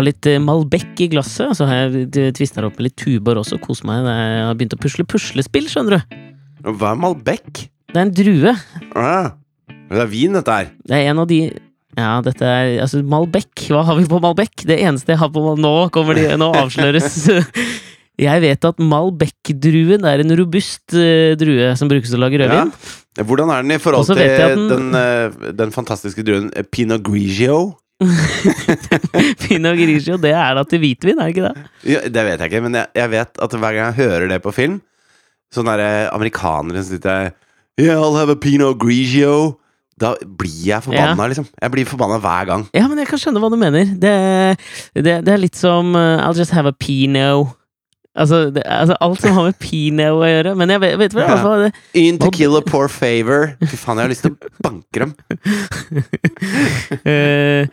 Har litt eh, Malbec i glasset, og så har jeg tvista opp med litt Tuborg også. Koser meg. Jeg har begynt å pusle puslespill, skjønner du. Hva er Malbec? Det er en drue. Ah, det er vin, dette her. Det er en av de Ja, dette er Altså, Malbec. Hva har vi på Malbec? Det eneste jeg har på Nå kommer de Nå avsløres Jeg vet at Malbec-druen er en robust eh, drue som brukes til å lage rødvin. Hvordan er den i forhold til den, den- eh, den fantastiske druen eh, Pinot Grigio? Pinot Grigio, det er da til hvitvin, er det ikke det? Ja, det vet jeg ikke, men jeg, jeg vet at hver gang jeg hører det på film Sånne der amerikanere som sitter Yeah, I'll have a Pinot Grigio. Da blir jeg forbanna, liksom. Jeg blir forbanna hver gang. Ja, men jeg kan skjønne hva du mener. Det, det, det er litt som uh, I'll just have a Pinot. Altså, det, altså alt som har med Pineo å gjøre. Men jeg vet, vet hva, altså, det, In to kill a poor favor. Fy faen, jeg har lyst til å banke dem. Eh,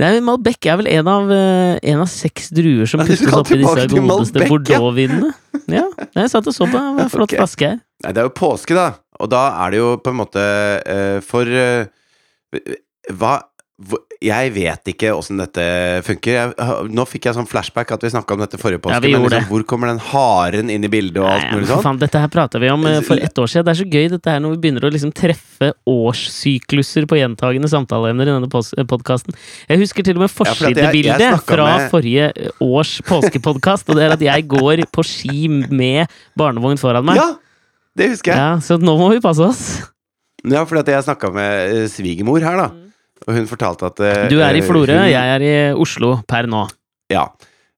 Nei, Malbec er vel en av, eh, en av seks druer som puttes opp i disse godeste Bordeaux-vinene. Ja, jeg satt og så på en flott okay. flaske her. Nei, det er jo påske, da. Og da er det jo på en måte uh, For hva hvor- Jeg vet ikke åssen dette funker. Jeg, nå fikk jeg sånn flashback at vi snakka om dette forrige påske. Ja, men liksom, hvor kommer den haren inn i bildet og alt mulig for faen, dette her prata vi om eh, for ett år siden. Det er så gøy dette her når vi begynner å liksom treffe årssykluser på gjentagende samtaleemner i denne podkasten. Jeg husker til og med for forsidebildet fra med- forrige års påskepodkast, og det er at jeg går på ski med barnevogn foran meg. Ja! Det husker jeg. Ja, så nå må vi passe oss. Ja, at jeg snakka med eh, svigermor her, da. Og hun fortalte at eh, Du er i eh, Florø, hun- jeg er i Oslo per nå. Ja.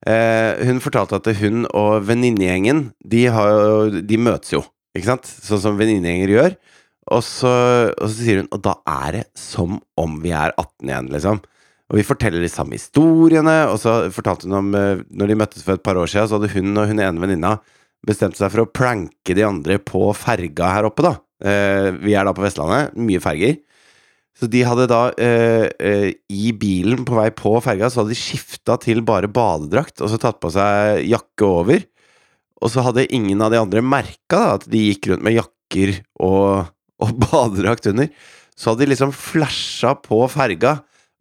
Eh, hun fortalte at hun og venninnegjengen, de, har de møtes jo, ikke sant? Sånn som venninnegjenger gjør. Og så, og så sier hun Og da er det som om vi er 18 igjen, liksom. Og vi forteller de samme historiene, og så fortalte hun om eh, Når de møttes for et par år siden, så hadde hun og hun ene venninna bestemt seg for å pranke de andre på ferga her oppe, da. Eh, vi er da på Vestlandet, mye ferger. Så de hadde da eh, eh, I bilen på vei på ferga Så hadde de skifta til bare badedrakt og så tatt på seg jakke over. Og så hadde ingen av de andre merka at de gikk rundt med jakker og, og badedrakt under. Så hadde de liksom flasha på ferga,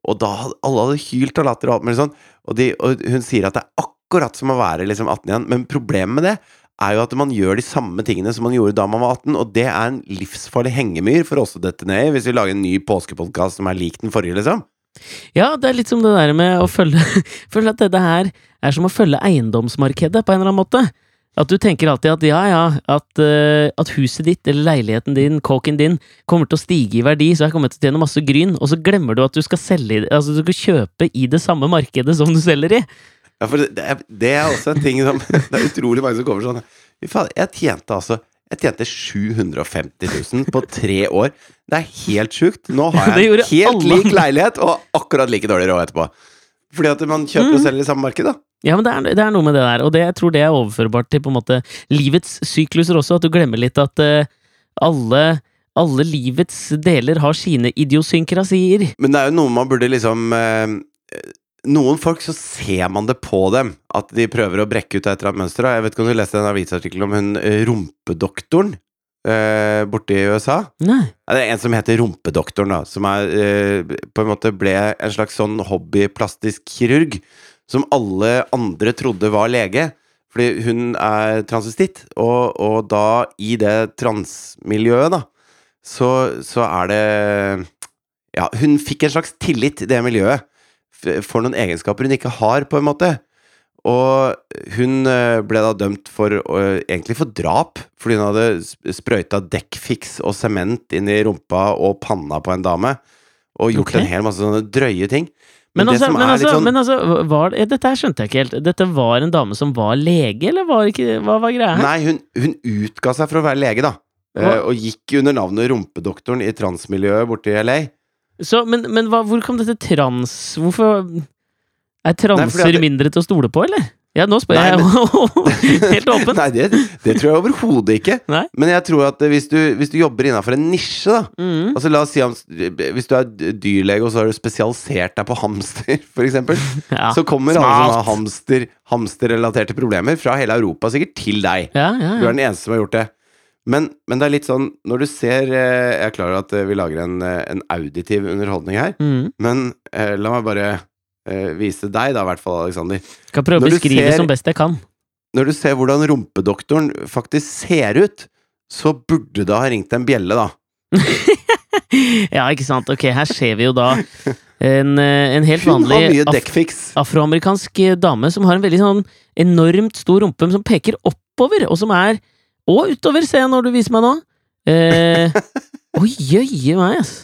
og da hadde alle hadde hylt og latter og alt mulig sånn. Og, de, og hun sier at det er akkurat som å være liksom 18 igjen, men problemet med det er jo at man gjør de samme tingene som man gjorde da man var 18, og det er en livsfarlig hengemyr for oss å dette ned i hvis vi lager en ny påskepodkast som er lik den forrige, liksom. Ja, det er litt som det der med å følge Føle at dette her er som å følge eiendomsmarkedet på en eller annen måte. At du tenker alltid at ja, ja, at, uh, at huset ditt eller leiligheten din, kåken din, kommer til å stige i verdi, så jeg kommer til å tjene masse gryn, og så glemmer du at du skal selge Altså, du skal kjøpe i det samme markedet som du selger i. Ja, for det er, det er også en ting som Det er utrolig mange som kommer sånn faen, jeg tjente altså Jeg tjente 750 000 på tre år. Det er helt sjukt. Nå har jeg en helt alle lik leilighet og akkurat like dårlig råd etterpå. Fordi at man kjøper Mm. og selger i samme marked, da. Ja, men det er, det er noe med det der, og det, jeg tror det er overførbart til på en måte livets sykluser også, at du glemmer litt at uh, alle, alle livets deler har sine idiosynkrasier. Men det er jo noe man burde liksom eh, Noen folk så ser man det på dem at de prøver å brekke ut av et eller annet mønster. Jeg vet ikke om du leste en avisartikkel om hun eh, rumpedoktoren eh, borte i USA? Nei. Det er en som heter Rumpedoktoren, da. Som er, eh, på en måte ble en slags sånn hobbyplastisk kirurg. Som alle andre trodde var lege. Fordi hun er transvestitt, og, og da, i det transmiljøet, da, så, så er det Ja, hun fikk en slags tillit i det miljøet. For noen egenskaper hun ikke har, på en måte. Og hun eh, ble da dømt for eh, egentlig for drap, fordi hun hadde sprøyta dekkfiks og sement inn i rumpa og panna på en dame. Og gjort okay. en hel masse sånne drøye ting. Men, men, altså, men, altså, sånn- men altså, var, det- dette her skjønte jeg ikke helt. Dette var en dame som var lege, eller var ikke, hva var greia her? Nei, hun, hun utga seg for å være lege, da. Eh, Hva? og gikk under navnet Rumpedoktoren i transmiljøet borte i LA. Så, men men hva, hvor kom dette trans... Hvorfor Er transer Nei, det- mindre til å stole på, eller? Ja, nå spør Nei, jeg helt åpent. Nei, det, det tror jeg overhodet ikke. Nei. Men jeg tror at hvis du, hvis du jobber innafor en nisje, da Mm. Altså La oss si om, hvis du er dyrlege og så har du spesialisert deg på hamster, eksempel. Ja, så kommer alle smart. sånne hamster, hamsterrelaterte problemer fra hele Europa sikkert til deg. Ja, ja, Du er den eneste som har gjort det. Men, men det er litt sånn Når du ser eh, Jeg er klar over at eh, vi lager en, eh, en auditiv underholdning her, Mm. men eh, la meg bare eh, vise deg, da, i hvert fall, Alexander. Skal prøve å beskrive ser- som best jeg kan. Når du ser hvordan rumpedoktoren faktisk ser ut, så burde det ha ringt en bjelle, da. Ja, ikke sant. Ok, her ser vi jo da en, en helt vanlig af afroamerikansk dame som har en veldig sånn enormt stor rumpe som peker oppover, og som er Og utover, ser jeg når du viser meg nå. Eh, Oi, jøye meg, ass.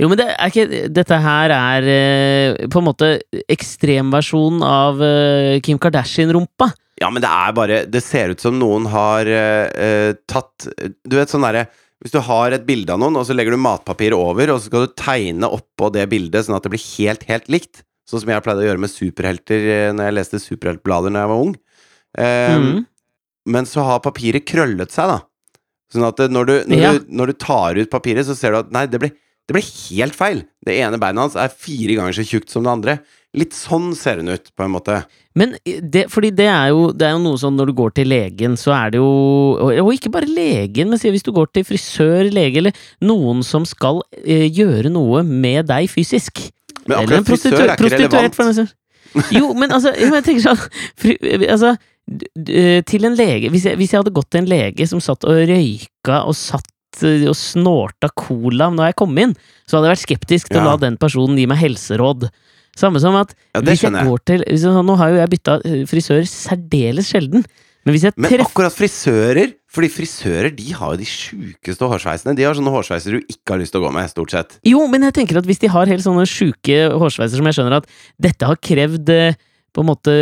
Jo, men det er ikke Dette her er eh, på en måte ekstremversjonen av eh, Kim Kardashian-rumpa. Ja, men det er bare Det ser ut som noen har eh, tatt Du vet sånn derre Hvis du har et bilde av noen, og så legger du matpapir over, og så skal du tegne oppå det bildet sånn at det blir helt, helt likt. Sånn som jeg pleide å gjøre med superhelter eh, når jeg leste superheltblader når jeg var ung. Eh, Mhm. Men så har papiret krøllet seg, da. Sånn at når du, når, Ja. du, når du tar ut papiret, så ser du at nei, det ble, det ble helt feil. Det ene beinet hans er fire ganger så tjukt som det andre. Litt sånn ser hun ut, på en måte. Men det, fordi det er, jo, det er jo noe sånn når du går til legen, så er det jo Og, ikke bare legen, men hvis du går til frisør, lege, eller noen som skal eh, gjøre noe med deg fysisk. Men akkurat frisør er ikke relevant. skyld. Jo, men altså, jeg tenker sånn fri, Altså, til en lege hvis jeg, hvis jeg hadde gått til en lege som satt og røyka og satt eh, og snorta cola når jeg kom inn, så hadde jeg vært skeptisk til å la den personen gi meg helseråd. Samme som at Ja, hvis jeg går til jeg, Nå har jo jeg bytta eh, frisør særdeles sjelden, men Men akkurat frisører Fordi frisører de har jo de sjukeste hårsveisene. De har sånne hårsveiser du ikke har lyst til å gå med, stort sett. Jo, men jeg tenker at hvis de har helt sånne sjuke hårsveiser som jeg skjønner at dette har krevd eh, på en måte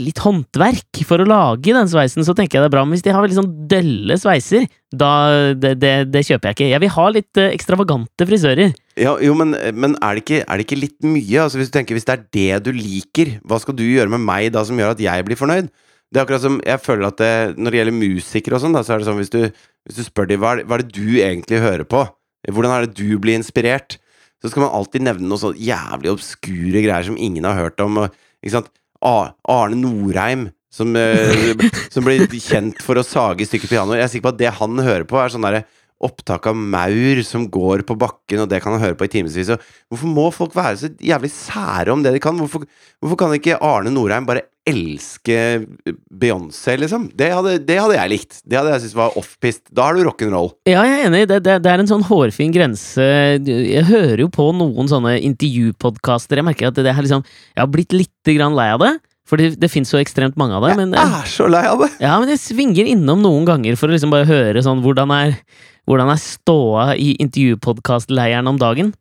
litt håndverk for å lage den sveisen, så tenker jeg det er bra. Men hvis de har veldig sånn dølle sveiser, da det, det, det kjøper jeg ikke. Jeg vil ha litt eh, ekstravagante frisører. Ja, jo, men, men er, det ikke, er det ikke litt mye? Altså, hvis du tenker, hvis det er det du liker, hva skal du gjøre med meg da som gjør at jeg blir fornøyd? Det er akkurat som Jeg føler at det, når det gjelder musikere og sånn, da, så er det sånn hvis du, hvis du spør dem hva, hva er det du egentlig hører på, hvordan er det du blir inspirert, så skal man alltid nevne noe sånn jævlig obskure greier som ingen har hørt om. Og, ikke sant? Arne Norheim, som, eh, som ble kjent for å sage i stykker pianoer. Jeg er sikker på at det han hører på, er sånn derre opptak av maur som går på bakken, og det kan han høre på i timevis. Hvorfor må folk være så jævlig sære om det de kan? Hvorfor, hvorfor kan ikke Arne Norheim bare elske Beyoncé, liksom? Det hadde, det hadde jeg likt. Det hadde jeg syntes var off-pist. Da er du rock'n'roll. Ja, jeg er enig. Det, det, det er en sånn hårfin grense. Jeg hører jo på noen sånne intervjupodkaster. Jeg merker at det, det er liksom Jeg har blitt litt grann lei av det. For det, det fins så ekstremt mange av det. Men, Jeg er så lei av det! Ja, men jeg svinger innom noen ganger for å liksom bare høre sånn hvordan er, hvordan er ståa i intervjupodkastleiren om dagen.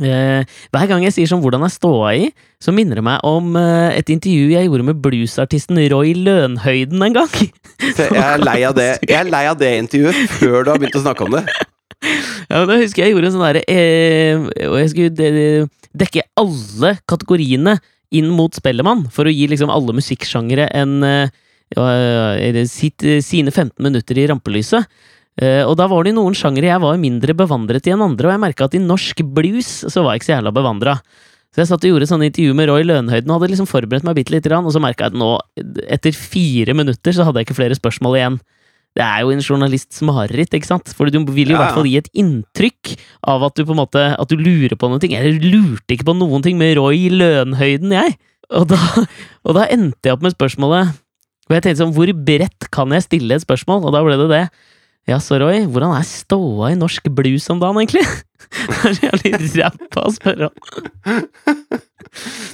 Eh, hver gang jeg sier sånn 'hvordan er ståa i', så minner det meg om eh, et intervju jeg gjorde med bluesartisten Roy Lønhøyden en gang. Jeg er lei av det Jeg er lei av det intervjuet før du har begynt å snakke om det. Ja, men Da husker jeg jeg gjorde en sånn derre eh, Og jeg skulle de- dekke alle kategoriene inn mot Spellemann, for å gi liksom alle musikksjangere en eh, sitt, sine 15 minutter i rampelyset. Eh, og da var det noen sjangere jeg var mindre bevandret i enn andre, og jeg merka at i norsk blues så var jeg ikke så jævla bevandra. Så jeg satt og gjorde sånne intervju med Roy Lønhøyden og hadde liksom forberedt meg bitte lite grann, og så merka jeg at nå, etter fire minutter, så hadde jeg ikke flere spørsmål igjen. Det er jo en journalists mareritt, ikke sant? For du vil jo i Ja, hvert fall gi et inntrykk av at du på en måte At du lurer på noen ting. Jeg lurte ikke på noen ting med Roy Lønhøyden, jeg! Og da, og da endte jeg opp med spørsmålet Og jeg tenkte sånn, hvor bredt kan jeg stille et spørsmål? Og da ble det det. Ja, så Roy, hvordan er ståa i norsk blues om dagen, egentlig? Det er så jævlig ræva å spørre om.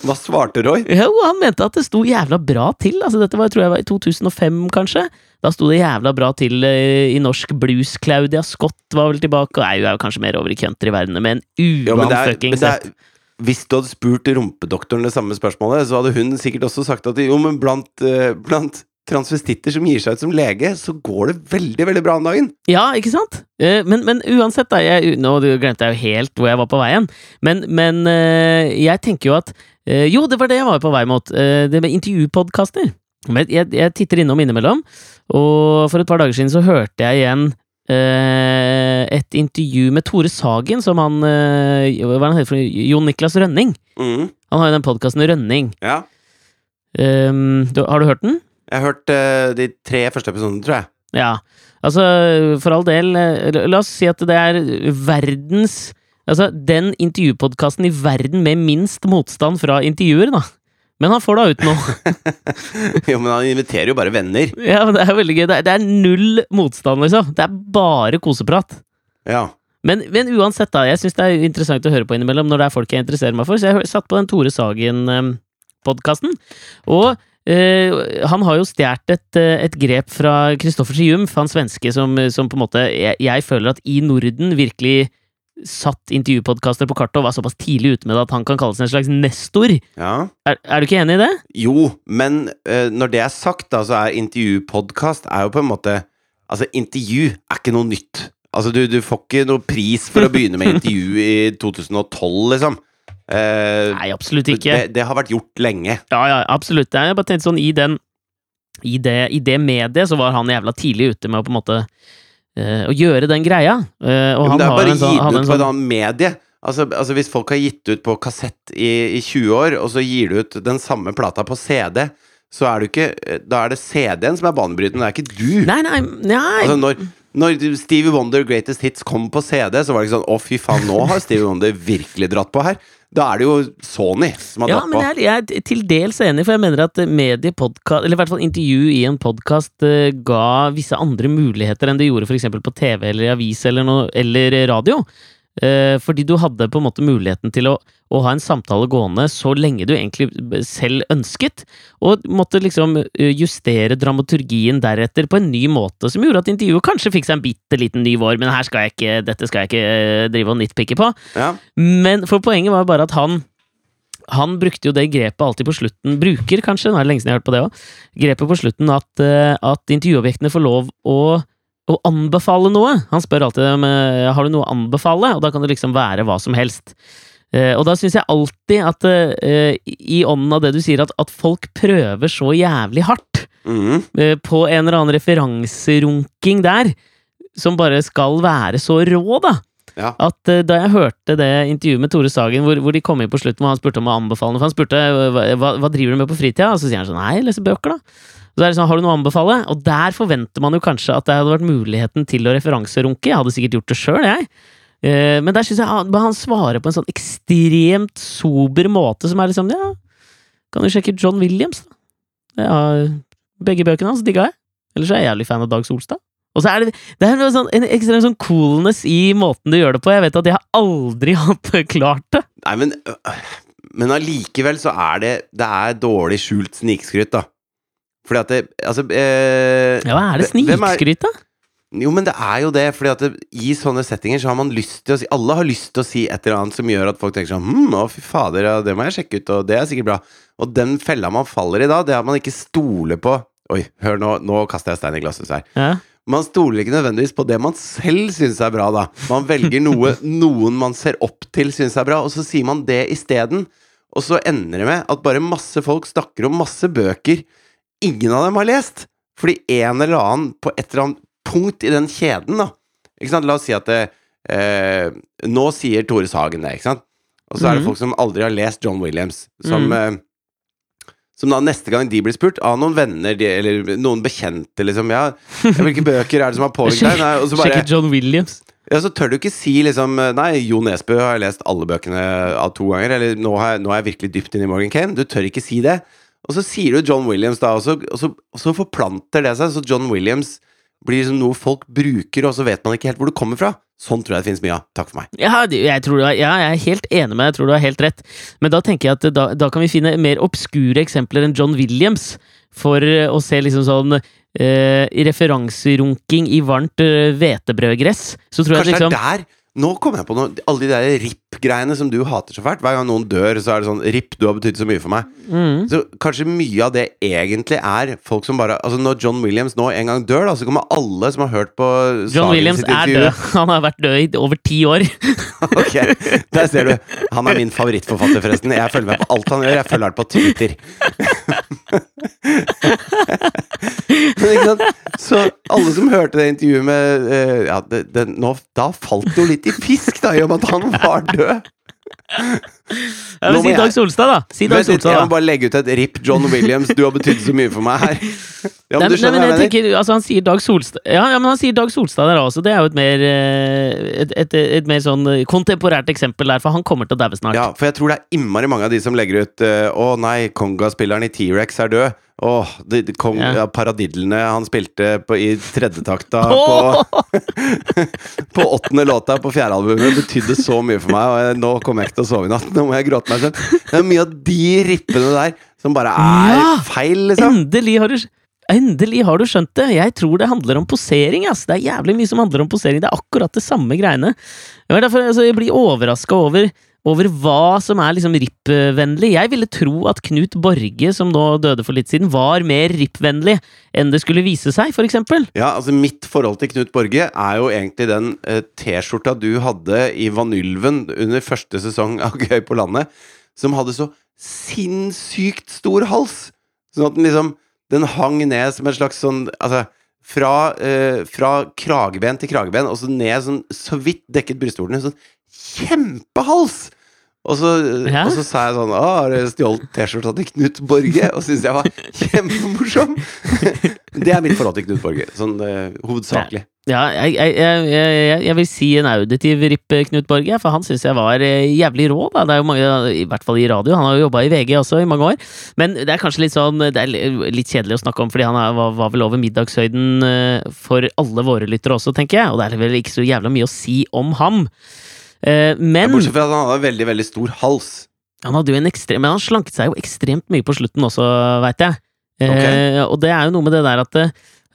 Hva svarte Roy? Jo, han mente at det sto jævla bra til. Altså, dette var, jeg tror jeg var i 2005, kanskje. Da sto det jævla bra til eh, i norsk blues. Claudia Scott var vel tilbake, og er jo, er jo kanskje mer over i countryverdenen, men Ja, uanfuckings er, hvis du hadde spurt rumpedoktoren det samme spørsmålet, så hadde hun sikkert også sagt at jo, men blant, eh, blant transvestitter som gir seg ut som lege, så går det veldig, veldig bra om dagen. Ja, ikke sant? Eh, Men, men uansett, da. Jeg, nå glemte jeg jo helt hvor jeg var på veien. Men, men eh, jeg tenker jo at eh, Jo, det var det jeg var på vei mot. Det med intervjupodkaster. Jeg, jeg titter innom innimellom, og for et par dager siden så hørte jeg igjen et intervju med Tore Sagen, som han Hva han heter for? Jon Niklas Rønning. Mm. Han har jo den podkasten Rønning. Ja. Um, har du hørt den? Jeg har hørt uh, de tre første episodene, tror jeg. Ja, altså for all del eh, La la oss si at det er verdens Altså, den intervjupodkasten i verden med minst motstand fra intervjuer, da. Men han får da ut noe. jo, men han inviterer jo bare venner. Ja, men Det er veldig gøy. Det er, det er null motstand, liksom. Det er bare koseprat. Ja. Men, men uansett, da. Jeg syns det er interessant å høre på innimellom når det er folk jeg interesserer meg for. Så jeg satt på den Tore Sagen-podkasten, og eh, han har jo stjålet et, eh, et grep fra Kristoffer Triumf, han svenske som, som på en måte jeg, jeg føler at i Norden virkelig satt intervjupodkaster på kartet og var såpass tidlig ute med det at han kan kalles en slags nestor. ja. Er, er du ikke enig i det? Jo, men uh, når det er sagt, da, så er intervjupodkast er jo på en måte Altså, intervju er ikke noe nytt. Altså, du, du får ikke noe pris for å begynne med intervju i 2012, liksom. Eh, Nei, absolutt ikke. det, det har vært gjort lenge. Ja, ja, absolutt. Jeg bare tenkte sånn, i den i det, I det mediet så var han jævla tidlig ute med å på en måte uh, gjøre den greia. Uh, og men han det er bare sånn, gitt ut en på et sånn annet medie. Altså, altså Hvis folk har gitt ut på kassett i, i 20 år, og så gir du ut den samme plata på CD, så er du ikke Da er det CD-en som er banebrytende, det er ikke du. Nei, nei, nei! Altså når, når Stevie Wonder Greatest Hits kom på CD, så var det ikke sånn Å, fy faen, nå har Stevie Wonder virkelig dratt på her. Da er det jo Sony som har ja, dratt men på. jeg, er- jeg er til dels enig, for jeg mener at mediepodkast, eller i hvert fall intervju i en podkast, ga visse andre muligheter enn det gjorde eksempel på TV eller i avis eller, noe, eller radio. Eh, fordi du hadde på en måte muligheten til å, å ha en samtale gående så lenge du egentlig selv ønsket, og måtte liksom eh, justere dramaturgien deretter på en ny måte, som gjorde at intervjuet kanskje fikk seg en bitte liten ny vår, men her skal jeg ikke, dette skal jeg ikke eh, drive og nitpikke på. Ja. Men for poenget var bare at han han brukte jo det grepet alltid på slutten Bruker, kanskje, nå er det lenge siden jeg har hørt på det òg. Grepet på slutten at, at intervjuobjektene får lov å, å anbefale noe. Han spør alltid om eh, har du noe å anbefale, og da kan det liksom være hva som helst. Eh, og da syns jeg alltid at eh, i ånden av det du sier, at, at folk prøver så jævlig hardt eh, på en eller annen referanserunking der, som bare skal være så rå, da. Ja. At da jeg hørte det intervjuet med Tore Sagen, hvor, hvor de kom inn på slutten, hvor han spurte om å anbefale noe, for han spurte hva, hva, driver du med på fritida, og så sier han sånn nei, leser bøker, da. Så er det sånn, har du noe å anbefale? Og der forventer man jo kanskje at det hadde vært muligheten til å referanserunke. Jeg hadde sikkert gjort det sjøl, jeg. Eh, Men der syns jeg han, svarer på en sånn ekstremt sober måte, som er liksom Ja, kan du sjekke John Williams, da? Ja, begge bøkene hans digga jeg. Ellers er jeg jævlig fan av Dag Solstad. Og så er det, det er sånn, en ekstrem sånn coolness i måten du gjør det på. Jeg vet at jeg har aldri hatt klart det. Nei, men øh, Men allikevel så er det Det er dårlig skjult snikskryt, da. Fordi at det Altså eh, Ja, hva er det snikskryt, da? Jo, men det er jo det, fordi at det, i sånne settinger så har man lyst til å si Alle har lyst til å si et eller annet som gjør at folk tenker sånn Hm, å fy fader, ja, det må jeg sjekke ut, og det er sikkert bra. Og den fella man faller i da, det er at man ikke stoler på Oi, hør nå, nå kaster jeg stein i glasshuset her. Ja. Man stoler ikke nødvendigvis på det man selv syns er bra, da. Man velger noe noen man ser opp til syns er bra, og så sier man det isteden. Og så ender det med at bare masse folk snakker om masse bøker ingen av dem har lest. Fordi en eller annen på et eller annet punkt i den kjeden, da Ikke sant, La oss si at det, eh, Nå sier Tore Sagen det, ikke sant? Og så er det Mhm. folk som aldri har lest John Williams, som mm. eh, som da neste gang de blir spurt av noen venner de, eller noen bekjente, liksom Ja, hvilke bøker er det som har påvirket deg? Nei, og så bare John Williams. ja, så tør du ikke si liksom Nei, Jo Nesbø har jeg lest alle bøkene av to ganger. Eller nå, har jeg, nå er jeg virkelig dypt inne i Morgan Kane. Du tør ikke si det. Og så sier du John Williams, da, og så, og så, og så forplanter det seg. Så John Williams blir liksom noe folk bruker, og så vet man ikke helt hvor det kommer fra. Sånn tror jeg det finnes mye av. Takk for meg. Ja, jeg, tror ja, jeg er helt enig med deg, jeg tror du har helt rett. Men da tenker jeg at da, da kan vi finne mer obskure eksempler enn John Williams for eh, å se liksom sånn eh, referanserunking i varmt eh, hvetebrødgress. Så tror jeg Kanskje liksom det er der Nå kommer jeg på noe. Alle de der RIP-greiene som du hater så fælt. Hver gang noen dør, så er det sånn RIP, du har betydd så mye for meg. mm, Så kanskje mye av det egentlig er folk som bare Altså Når John Williams nå en gang dør, da, så kommer alle som har hørt på John Williams sitt er død. Han har vært død i over ti år. Ok, der ser du. Han er min favorittforfatter, forresten. Jeg følger med på alt han gjør. Jeg følger han på Twitter. Men? Så alle som hørte det intervjuet med eh, Ja, det, det, nå, da falt det jo litt i fisk, da, i og med at han var død. Ja, men si Dag Solstad, da! Si Dag Solstad, da. Jeg må bare legge ut et RIP John Williams. Du har betydd så mye for meg her. Ja, Nei, men du skjønner nei, men jeg tenker, altså Han sier Dag Solstad Ja, ja men han sier Dag Solstad der også. Det er jo et mer eh, Et, et, et mer sånn kontemporært eksempel der, for han kommer til å daue snart. Ja, for jeg tror det er innmari mange av de som legger ut eh, Å nei, Konga-spilleren i T-rex er død. Åh, de, de, kong, Ja. ja. Paradidlene han spilte på, i tredjetakta Åh! på, på åttende låta på fjerde albumet betydde så mye for meg, og jeg, nå kommer jeg ikke til å sove i natt. Nå må jeg gråte meg selv. Det er mye av de rippene der som bare er Ja! feil, liksom. Endelig har du Endelig har du skjønt det! Jeg tror det handler om posering. ass. Det er jævlig mye som handler om posering. Det er akkurat det samme greiene. Det var derfor altså, jeg blir overraska over, over hva som er liksom RIP-vennlig. Jeg ville tro at Knut Borge, som nå døde for litt siden, var mer RIP-vennlig enn det skulle vise seg, for eksempel. Ja, altså Mitt forhold til Knut Borge er jo egentlig den eh, T-skjorta du hadde i Vanylven under første sesong av Gøy på landet, som hadde så sinnssykt stor hals! Sånn at den liksom Den hang ned som en slags sånn Altså fra, eh, fra krageben til krageben, og så ned sånn så vidt dekket brystvortene. Sånn kjempehals! Og så, Ja. og så sa jeg sånn Å, har du stjålet T-skjorta til Knut Borge? Og syntes jeg var kjempemorsom! det er mitt forhold til Knut Borge, sånn uh, hovedsakelig. Ja, jeg, jeg, jeg, jeg, vil si en auditiv ripp Knut Borge, for han syns jeg var eh, jævlig rå. Da. Det er jo mange, I hvert fall i radio. Han har jo jobba i VG også i mange år. Men det er kanskje litt sånn Det er litt kjedelig å snakke om, fordi han er, var, var vel over middagshøyden eh, for alle våre lyttere også, tenker jeg. Og det er vel ikke så jævla mye å si om ham. Eh, Men Bortsett fra at han hadde veldig, veldig stor hals. han hadde jo en ekstrem Men han slanket seg jo ekstremt mye på slutten også, veit jeg. Okay. Og det er jo noe med det der at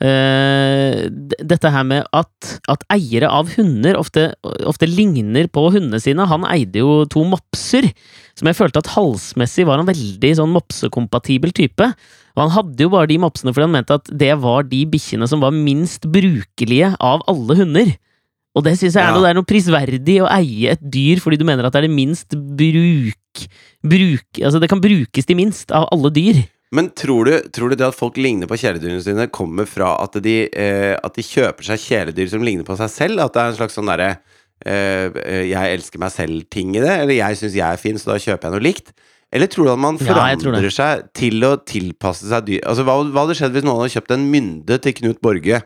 Uh, Dette her med at, at eiere av hunder ofte, ofte ligner på hundene sine. Han eide jo to mopser, som jeg følte at halsmessig var en veldig sånn mopsekompatibel type. Og han hadde jo bare de mopsene fordi han mente at det var de bikkjene som var minst brukelige av alle hunder. Og det syns jeg er Ja. noe, det er noe prisverdig å eie et dyr fordi du mener at det er det minst bruk... bruk altså det kan brukes til minst av alle dyr. Men tror du, tror du det at folk ligner på kjæledyrene sine, kommer fra at de, eh, at de kjøper seg kjæledyr som ligner på seg selv? At det er en slags sånn derre eh, eh, 'jeg elsker meg selv'-ting i det? Eller 'jeg syns jeg er fin, så da kjøper jeg noe likt'? Eller tror du at man Ja, forandrer seg til å tilpasse seg dyr Altså, hva, hva hadde skjedd hvis noen hadde kjøpt en mynde til Knut Borge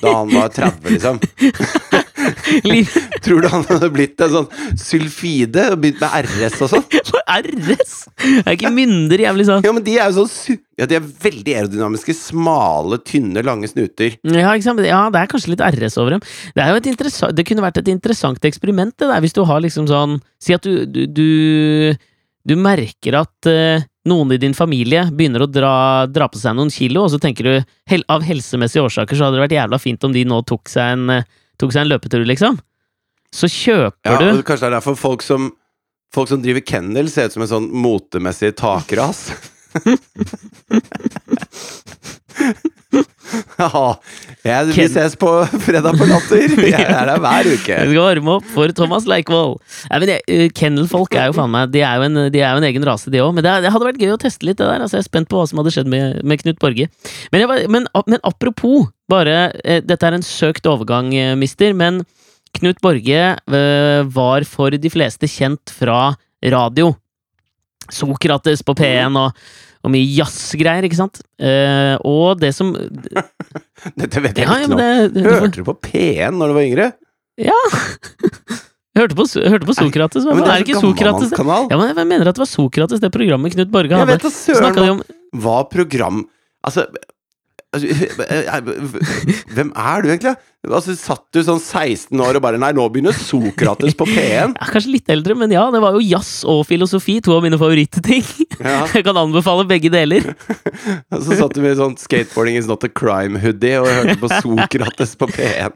da han var 30, liksom? Tror du han hadde blitt en sånn sylfide og begynt med RS og sånn? RS! Er ikke mynder jævlig sånn? Ja, men de er jo sånn Ja, de er veldig aerodynamiske. Smale, tynne, lange snuter. Ja, ja, det er kanskje litt RS over dem. Det, det kunne vært et interessant eksperiment, det der, hvis du har liksom sånn Si at du Du, du, du merker at uh, noen i din familie begynner å dra, dra på seg noen kilo, og så tenker du hel, av helsemessige årsaker så hadde det vært jævla fint om de nå tok seg en, eh, tok seg en løpetur, liksom. Så kjøper Ja, du Ja, Kanskje det er derfor folk som Folk som driver kennel, ser ut som en sånn motemessig takras. ja, jeg, vi ses på fredag på Latter. Jeg er der hver uke. Vi skal varme opp for Thomas Leikvoll. Eh, Kennelfolk er jo faen meg De er jo en, de er jo en egen rase, de òg. Men det, det hadde vært gøy å teste litt, det der. Altså, jeg er spent på hva som hadde skjedd med, med Knut Borge. Men, jeg, men, men apropos, bare eh, Dette er en søkt overgang, eh, mister, men Knut Borge eh, var for de fleste kjent fra radio. Sokrates på P1 og, og mye jazzgreier, ikke sant? Eh, og det som Dette vet jeg Ja, ikke noe om. Hørte du på P1 når du var yngre? Ja! Hørte på, hørte på Sokrates. Ja, men det er er ikke Sokrates? Ja, men Jeg mener at det var Sokrates, det programmet Knut Borge hadde. Jeg vet da søren hva, om hva program altså, Hvem er du egentlig? Altså, Satt du sånn 16 år og bare Nei, nå begynner Sokrates på P1. ja, Kanskje litt eldre, men ja, det var jo jazz og filosofi, to av mine favorittting. Ja. Jeg kan anbefale begge deler. Og så satt du med sånn 'Skateboarding is not a crime'-hoodie og hørte på Sokrates på P1.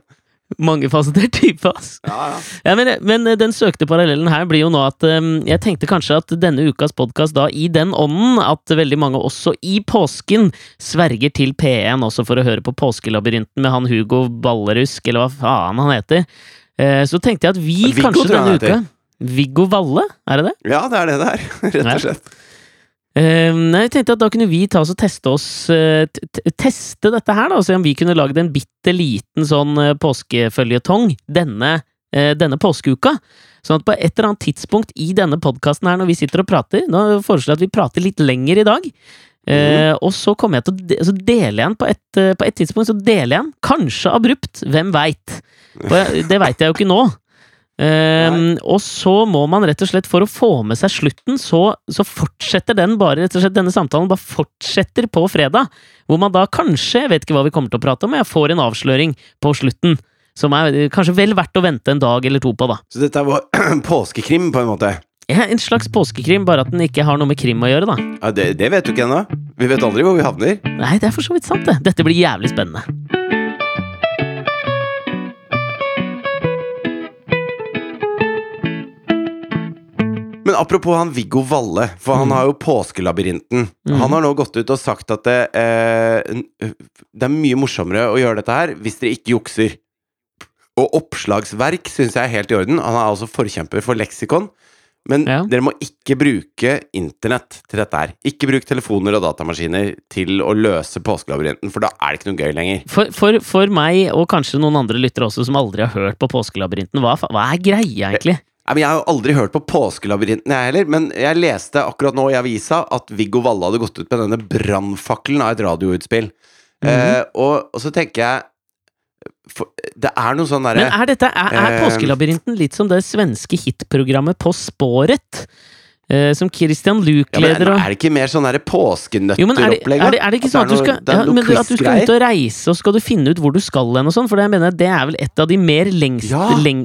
Mangefasettert type, ass. Ja, ja. Ja, men, men den søkte parallellen her blir jo nå at um, jeg tenkte kanskje at denne ukas podkast da i den ånden at veldig mange også i påsken sverger til P1 også for å høre på Påskelabyrinten med han Hugo Ballerusk, eller hva faen han heter. Uh, så tenkte jeg at vi Viggo, kanskje denne uka Viggo Valle, er det det? ja, det er det det er, rett og slett. Eh, nei, jeg tenkte at da kunne vi ta oss og teste oss eh, Teste dette her, da, og se om vi kunne lagd en bitte liten sånn uh, påskeføljetong denne eh, denne påskeuka. Sånn at på et eller annet tidspunkt i denne podkasten her, når vi sitter og prater Nå foreslår jeg at vi prater litt lenger i dag. Mm. og så kommer jeg til å de så deler jeg den på et, eh, på et tidspunkt. Så deler jeg den, kanskje abrupt, hvem veit? Det veit jeg jo ikke nå. Ehm, og så må man rett og slett, for å få med seg slutten, så, så fortsetter den bare, rett og slett denne samtalen bare fortsetter på fredag. Hvor man da kanskje, jeg vet ikke hva vi kommer til å prate om, jeg får en avsløring på slutten. Som er kanskje vel verdt å vente en dag eller to på, da. Så dette var påskekrim, på en måte? Ja, en slags påskekrim, bare at den ikke har noe med krim å gjøre, da. Ja, det, det vet du ikke ennå. Vi vet aldri hvor vi havner. Nei, det er for så vidt sant, det. Dette blir jævlig spennende. Men apropos han Viggo Valle, for han Mm. har jo Påskelabyrinten. Mm. Han har nå gått ut og sagt at det, eh, det er mye morsommere å gjøre dette her hvis dere ikke jukser. Og oppslagsverk syns jeg er helt i orden. Han er altså forkjemper for leksikon. Men Ja. dere må ikke bruke internett til dette her. Ikke bruk telefoner og datamaskiner til å løse Påskelabyrinten, for da er det ikke noe gøy lenger. For, for, for meg, og kanskje noen andre lyttere også, som aldri har hørt på Påskelabyrinten, hva, hva er greia, egentlig? Jeg har jo aldri hørt på Påskelabyrinten, jeg heller. Men jeg leste akkurat nå i avisa at Viggo Valle hadde gått ut med denne brannfakkelen av et radioutspill. Mhm. eh, og, og så tenker jeg for, Det er noe sånn Men er, dette, er, er Eh, Påskelabyrinten litt som det svenske hitprogrammet På spåret? Eh, som Christian Luke ja, leder og Er det ikke mer sånn påskenøtter-opplegg? er det, er, er det ikke sånn at du skal, ja, men at du skal ut og reise, og skal du finne ut hvor du skal hen og sånn? For det, mener, det er vel et av de mer lengst, Ja. leng,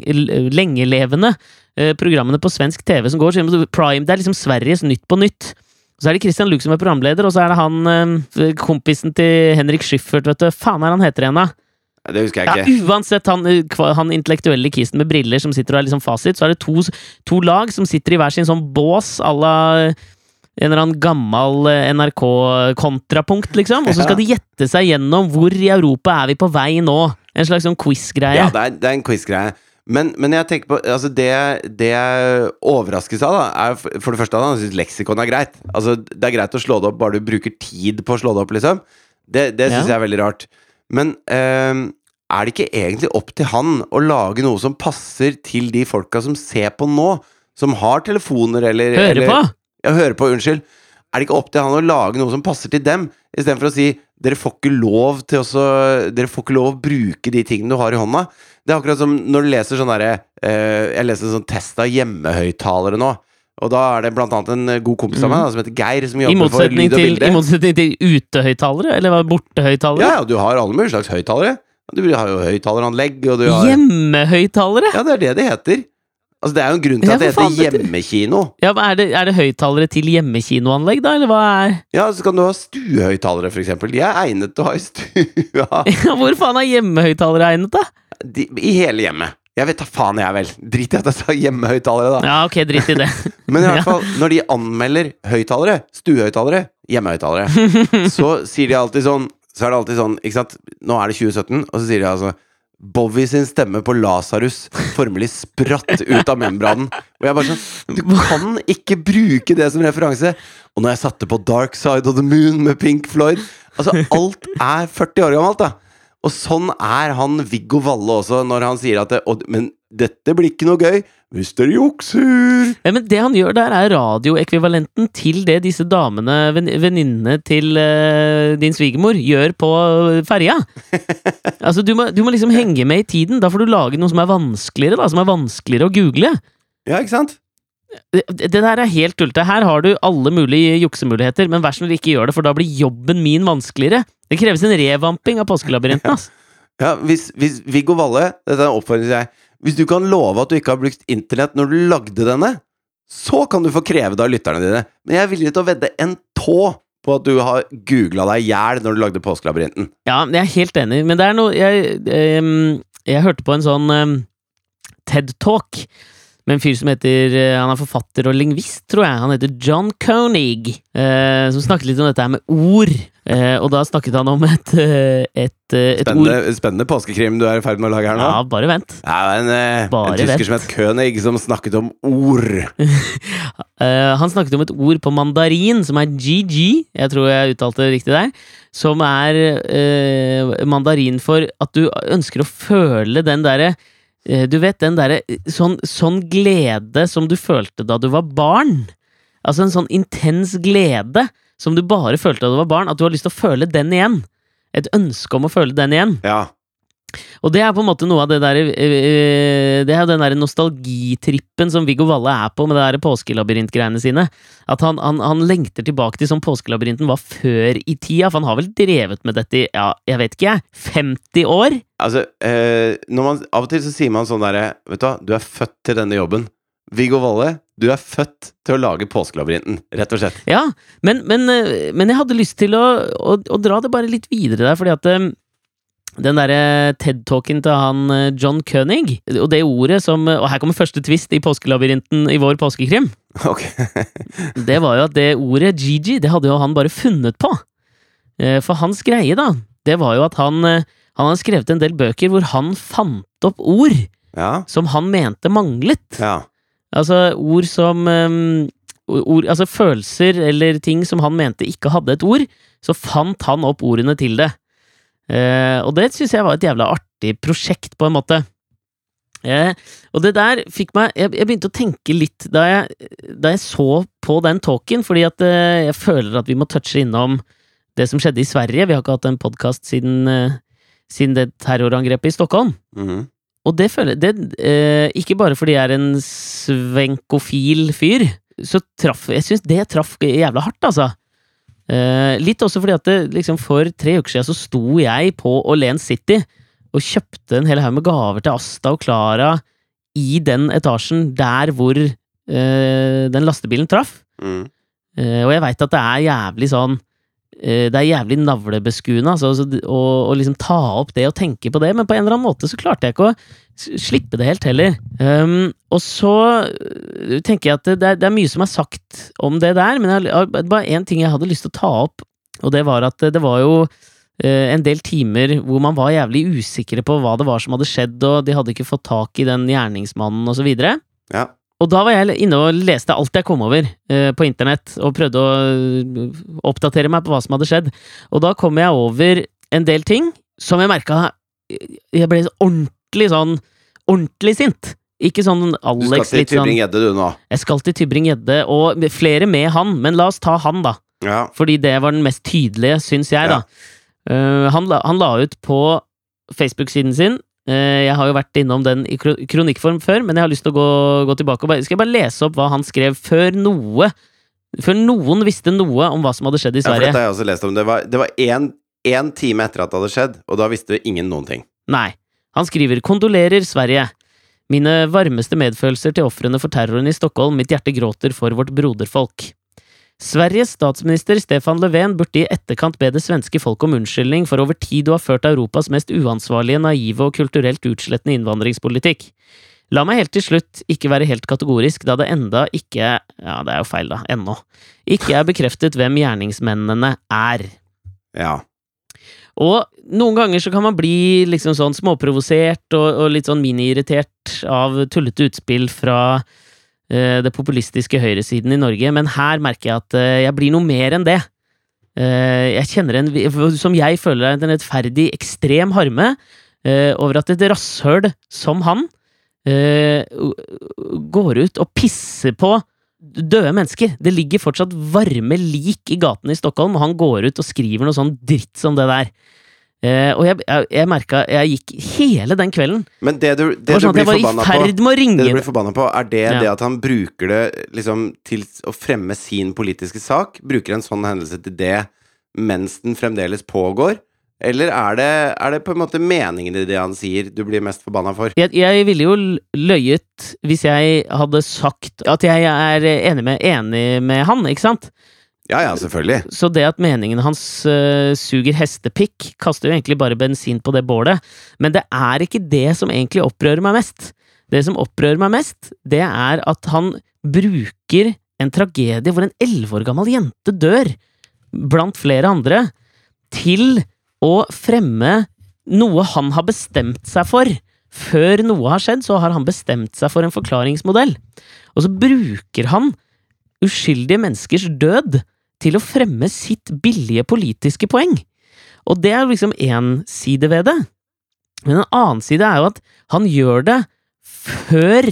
lengelevende eh, programmene på svensk TV som går. Prime, det er liksom Sveriges Nytt på nytt. Så er det Christian Luke som er programleder, og så er det han eh, kompisen til Henrik Schyffert, vet du. Faen er han heter igjen, da? Det husker jeg ikke. uansett, han, eh, han intellektuelle kisen med briller som sitter og er liksom fasit, så er det to, to lag som sitter i hver sin sånn bås à la en eller annen gammel NRK-kontrapunkt, liksom. Og så skal de gjette seg gjennom hvor i Europa er vi på vei nå. En slags sånn quiz-greie. Ja, det er, det er en quiz-greie. Men, men jeg tenker på altså det, det jeg overraskes av, da, er for det første at han syns leksikon er greit. Altså, det er greit å slå det opp, bare du bruker tid på å slå det opp, liksom. Det, det syns Ja. jeg er veldig rart. Men ehm, er det ikke egentlig opp til han å lage noe som passer til de folka som ser på nå? Som har telefoner eller Hører eller, på! Ja, hører på, unnskyld. Er det ikke opp til han å lage noe som passer til dem, istedenfor å si dere får ikke lov til også, Dere får ikke lov å bruke de tingene du har i hånda. Det er akkurat som når du leser sånn derre eh, Jeg leser en sånn test av hjemmehøyttalere nå. Og da er det blant annet en eh, god kompis av meg da, som heter Geir, som jobber for lyd og til, I motsetning til utehøyttalere, eller bortehøyttalere? Ja, ja, du har alle mulige slags høyttalere. Du har jo høyttaleranlegg, og du har Hjemmehøyttalere! Ja, det er det det heter. Altså, det er jo en grunn til at det heter hjemmekino. Ja, men er det, er det høyttalere til hjemmekinoanlegg, da, eller hva er Ja, så kan du ha stuehøyttalere, for eksempel. De er egnet til å ha i stua. Ja, Hvor faen er hjemmehøyttalere egnet, da? De, I hele hjemmet. Jeg vet da faen, jeg vel. Drit i at jeg sa hjemmehøyttalere, da. Ja, ok, drit i det. Men i hvert fall, når de anmelder høyttalere, stuehøyttalere, hjemmehøyttalere, så sier de alltid sånn Så er det alltid sånn, ikke sant Nå er det 2017, og så sier de altså Bowie sin stemme på Lasarus formelig spratt ut av membranen. Og jeg bare sånn Du kan ikke bruke det som referanse! Og når jeg satte på Dark Side of the Moon med Pink Floyd Altså, alt er 40 år gammelt, da! Og sånn er han Viggo Valle også, når han sier at det, Men dette blir ikke noe gøy hvis dere jukser! Ja, men det han gjør der, er radioekvivalenten til det disse damene, venninnene til uh, din svigermor, gjør på ferja. altså, du må, du må liksom henge med i tiden. Da får du lage noe som er vanskeligere, da, som er vanskeligere å google. Ja, ikke sant? Det, det der er helt tullete. Her har du alle mulige juksemuligheter, men vær så snill, ikke gjør det, for da blir jobben min vanskeligere. Det kreves en revamping av påskelabyrinten, ass. Ja, hvis, hvis Viggo Valle Dette er en oppfordring til deg. Hvis du kan love at du ikke har brukt internett når du lagde denne, så kan du få kreve det av lytterne dine. Men jeg er villig til å vedde en tå på at du har googla deg i hjel når du lagde Påskelabyrinten. Ja, jeg er helt enig, men det er noe Jeg, jeg, jeg hørte på en sånn um, TED-talk med en fyr som heter eh, Han er forfatter og lingvist, tror jeg. Han heter John Koenig, eh, som snakket litt om dette her med ord. Eh, og da snakket han om et, et, et, spennende, ord Spennende, påskekrim du er i ferd med å lage her nå. Ja, bare vent. Er en, eh, Bare en tysker vent. som het König, som snakket om ord. Eh, han snakket om et ord på mandarin som er GG, jeg tror jeg uttalte det riktig der, som er eh, mandarin for at du ønsker å føle den derre eh, Du vet den derre sånn, sånn glede som du følte da du var barn. Altså en sånn intens glede som du bare følte da du var barn, at du har lyst til å føle den igjen. Et ønske om å føle den igjen. Ja. Og det er på en måte noe av det der øh, Det er jo den der nostalgitrippen som Viggo Valle er på med det der påskelabyrintgreiene sine. At han, han, han lengter tilbake til sånn påskelabyrinten var før i tida. For han har vel drevet med dette i, ja, jeg vet ikke jeg, 50 år? Altså, eh, man, av og til så sier man sånn derre Vet du hva, du er født til denne jobben. Viggo Valle, du er født til å lage Påskelabyrinten, rett og slett. Ja, men, men, men jeg hadde lyst til å, å, å dra det bare litt videre der, fordi at den derre TED-talken til han øh, John Cunning, og det ordet som Og her kommer første twist i påskelabyrinten i vår påskekrim. Okay. Det var jo at det ordet Gigi, det hadde jo han bare funnet på. Eh, For hans greie, da, det var jo at han eh, Han hadde skrevet en del bøker hvor han fant opp ord Ja. som han mente manglet. Ja. Altså ord som um, ord, Altså følelser eller ting som han mente ikke hadde et ord, så fant han opp ordene til det. Eh, og det syns jeg var et jævla artig prosjekt, på en måte. Eh, og det der fikk meg Jeg, jeg begynte å tenke litt da jeg, da jeg så på den talken, fordi at eh, jeg føler at vi må touche innom det som skjedde i Sverige. Vi har ikke hatt en podkast siden, eh, siden det terrorangrepet i Stockholm. Mhm. Og det føler jeg eh, Ikke bare fordi jeg er en svenkofil fyr, så traff Jeg syns det traff jævla hardt, altså. Eh, litt også fordi at det, liksom for tre uker siden så sto jeg på Åhléns City og kjøpte en hel haug med gaver til Asta og Klara i den etasjen der hvor eh, den lastebilen traff. Mm. Eh, og jeg veit at det er jævlig sånn Det er jævlig navlebeskuende altså, altså, å, liksom ta opp det og tenke på det, men på en eller annen måte så klarte jeg ikke å slippe det helt heller. Um, og så øh, tenker jeg at det, er, det er mye som er sagt om det der, men jeg, bare én ting jeg hadde lyst til å ta opp, og det var at det var jo uh, en del timer hvor man var jævlig usikre på hva det var som hadde skjedd, og de hadde ikke fått tak i den gjerningsmannen, og så videre. Ja. Og da var jeg inne og leste alt jeg kom over eh, på internett, og prøvde å eh, oppdatere meg på hva som hadde skjedd. Og da kom jeg over en del ting som jeg merka Jeg ble ordentlig sånn Ordentlig sint. Ikke sånn Alex Du skal til sånn Tybring-Gjedde, du, nå. Jeg skal til Tybring-Gjedde, og flere med han, men la oss ta han, da. Ja. Fordi det var den mest tydelige, syns jeg, da. Uh, han, la, han la ut på Facebook-siden sin eh, Jeg har jo vært innom den i kronikkform før, men jeg har lyst til å gå, gå tilbake og bare, Skal jeg bare lese opp hva han skrev før noe Før noen visste noe om hva som hadde skjedd i ja, for Sverige? dette har jeg også lest om. Det var, det var én time etter at det hadde skjedd, og da visste ingen noen ting. Nei. Han skriver 'Kondolerer, Sverige'. Mine varmeste medfølelser til ofrene for terroren i Stockholm. Mitt hjerte gråter for vårt broderfolk. Sveriges statsminister Stefan Löfven burde i etterkant be det svenske folk om unnskyldning for over tid å ha ført Europas mest uansvarlige, naive og kulturelt utslettende innvandringspolitikk. La meg helt til slutt ikke være helt kategorisk, da det enda ikke Ja, det er jo feil, da. Ennå. Ikke er bekreftet hvem gjerningsmennene er. Ja. Og noen ganger så kan man bli liksom sånn småprovosert og, og litt sånn mini-irritert av tullete utspill fra det populistiske høyresiden i Norge, men her merker jeg at eh, jeg blir noe mer enn det. Eh, jeg kjenner en, som jeg føler er en rettferdig, ekstrem harme eh, over at et rasshøl som han eh, går ut og pisser på døde mennesker. Det ligger fortsatt varme lik i gatene i Stockholm, og han går ut og skriver noe sånn dritt som det der. Eh, og jeg, jeg, jeg merka Jeg gikk hele den kvelden. Men det du, Det det var du sånn blir forbanna på det på, er det, Ja. det at han bruker det liksom til å fremme sin politiske sak? Bruker en sånn hendelse til det mens den fremdeles pågår? Eller er det, er det på en måte meningen i det han sier, du blir mest forbanna for? jeg, jeg ville jo løyet hvis jeg hadde sagt at jeg er enig med, enig med han, ikke sant? Ja ja, selvfølgelig. Så det at meningen hans uh, suger hestepikk, kaster jo egentlig bare bensin på det bålet. Men det er ikke det som egentlig opprører meg mest. Det som opprører meg mest, det er at han bruker en tragedie hvor en elleve år gammel jente dør, blant flere andre, til å fremme noe han har bestemt seg for. Før noe har skjedd, så har han bestemt seg for en forklaringsmodell. Og så bruker han uskyldige menneskers død til å fremme sitt billige politiske poeng. Og det er liksom én side ved det. Men en annen side er jo at han gjør det før